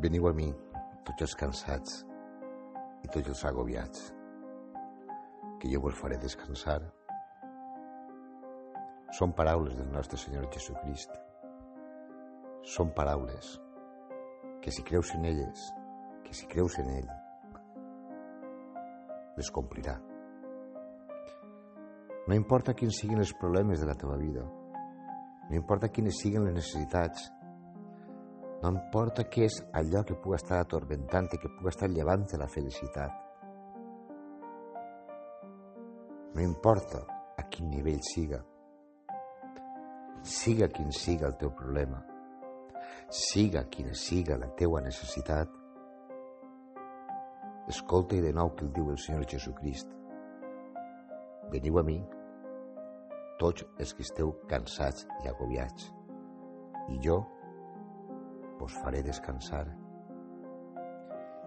Veniu a mi, tots els cansats i tots els agobiats, que jo vos faré descansar. Són paraules del nostre Senyor Jesucrist. Són paraules que si creus en elles, que si creus en ell, les complirà. No importa quins siguin els problemes de la teva vida, no importa quines siguin les necessitats, no importa què és allò que puga estar atormentant i que puga estar llevant la felicitat. No importa a quin nivell siga. Siga quin siga el teu problema. Siga quina siga la teua necessitat. Escolta i de nou que el diu el Senyor Jesucrist. Veniu a mi, tots els que esteu cansats i agobiats, i jo vos faré descansar.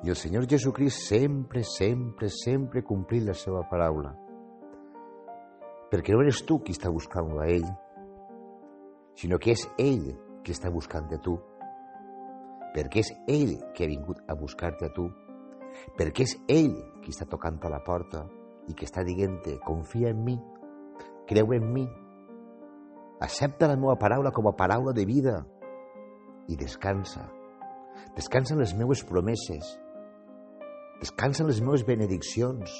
I el Senyor Jesucrist sempre, sempre, sempre complint la seva paraula. Perquè no eres tu qui està buscant a ell, sinó que és ell qui està buscant a tu. Perquè és ell que ha vingut a buscar-te a tu. Perquè és ell qui està tocant a la porta i que està dient-te, confia en mi, creu en mi, accepta la meva paraula com a paraula de vida, i descansa. Descansa en les meues promeses. Descansa en les meues benediccions.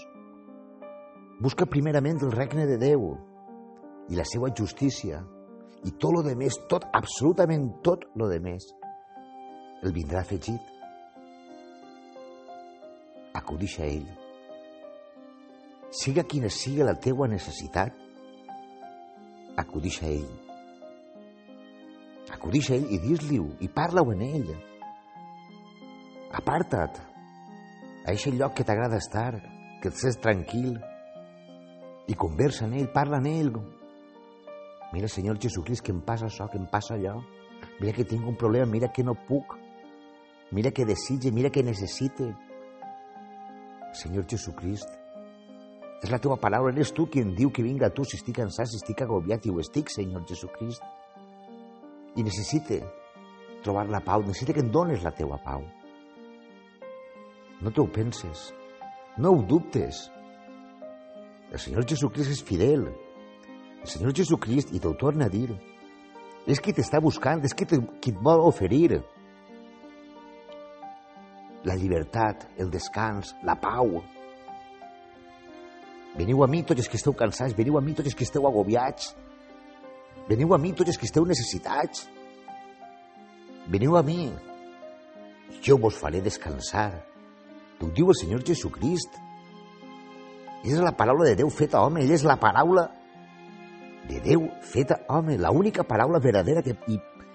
Busca primerament el regne de Déu i la seva justícia i tot lo de més, tot, absolutament tot lo de més, el vindrà afegit. Acudix a ell. Siga quina siga la teua necessitat, acudix a ell acudix a ell i dis-li-ho i parla-ho en ell. Aparta't a aquest lloc que t'agrada estar, que et sents tranquil i conversa en ell, parla en ell. Mira, Senyor Jesucrist, que em passa això, que em passa allò. Mira que tinc un problema, mira que no puc. Mira que desitge, mira que necessite. Senyor Jesucrist, és la teva paraula, eres tu qui em diu que vinga a tu si estic cansat, si estic agobiat, i ho estic, Senyor Jesucrist i necessite trobar la pau, necessita que em dones la teua pau. No t'ho penses, no ho dubtes. El Senyor Jesucrist és fidel. El Senyor Jesucrist, i t'ho torna a dir, és qui t'està buscant, és qui, qui et vol oferir la llibertat, el descans, la pau. Veniu a mi tots els que esteu cansats, veniu a mi tots els que esteu agobiats, Veniu a mi tots els que esteu necessitats. Veniu a mi. Jo vos faré descansar. T'ho diu el Senyor Jesucrist. És la paraula de Déu feta home. Ell és la paraula de Déu feta home. La única paraula verdadera que,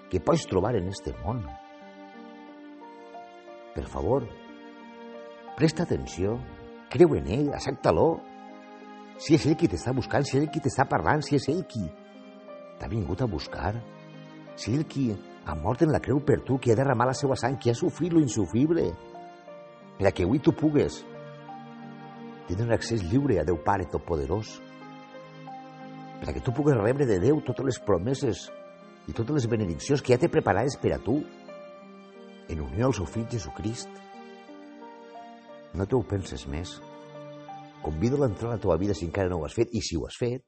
que pots trobar en este món. Per favor, presta atenció, creu en ell, accepta-lo. Si és ell qui t'està buscant, si és ell qui t'està parlant, si és ell qui t'ha vingut a buscar. Si el qui ha mort en la creu per tu, qui ha derramat la seva sang, qui ha sofrit lo insufrible, per a que avui tu pugues tenir un accés lliure a Déu Pare Totpoderós, per a que tu pugues rebre de Déu totes les promeses i totes les benediccions que ja té preparades per a tu, en unió al seu fill Jesucrist. No t'ho penses més. Convido-la a entrar a la teva vida si encara no ho has fet, i si ho has fet,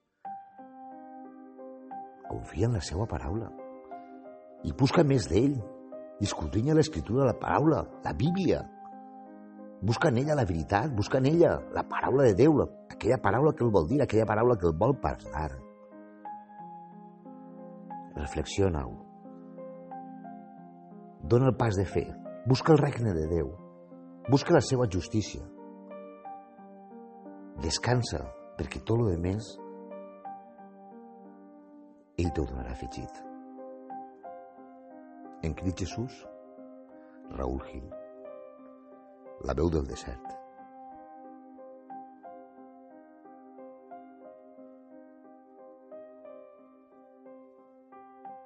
confia en la seva paraula i busca més d'ell i l'escriptura, la paraula, la Bíblia. Busca en ella la veritat, busca en ella la paraula de Déu, aquella paraula que el vol dir, aquella paraula que el vol parlar. Reflexiona-ho. Dóna el pas de fer. Busca el regne de Déu. Busca la seva justícia. Descansa, perquè tot el més ell t'ho donarà afegit. En Crit Jesús, Raúl Gil, la veu del desert.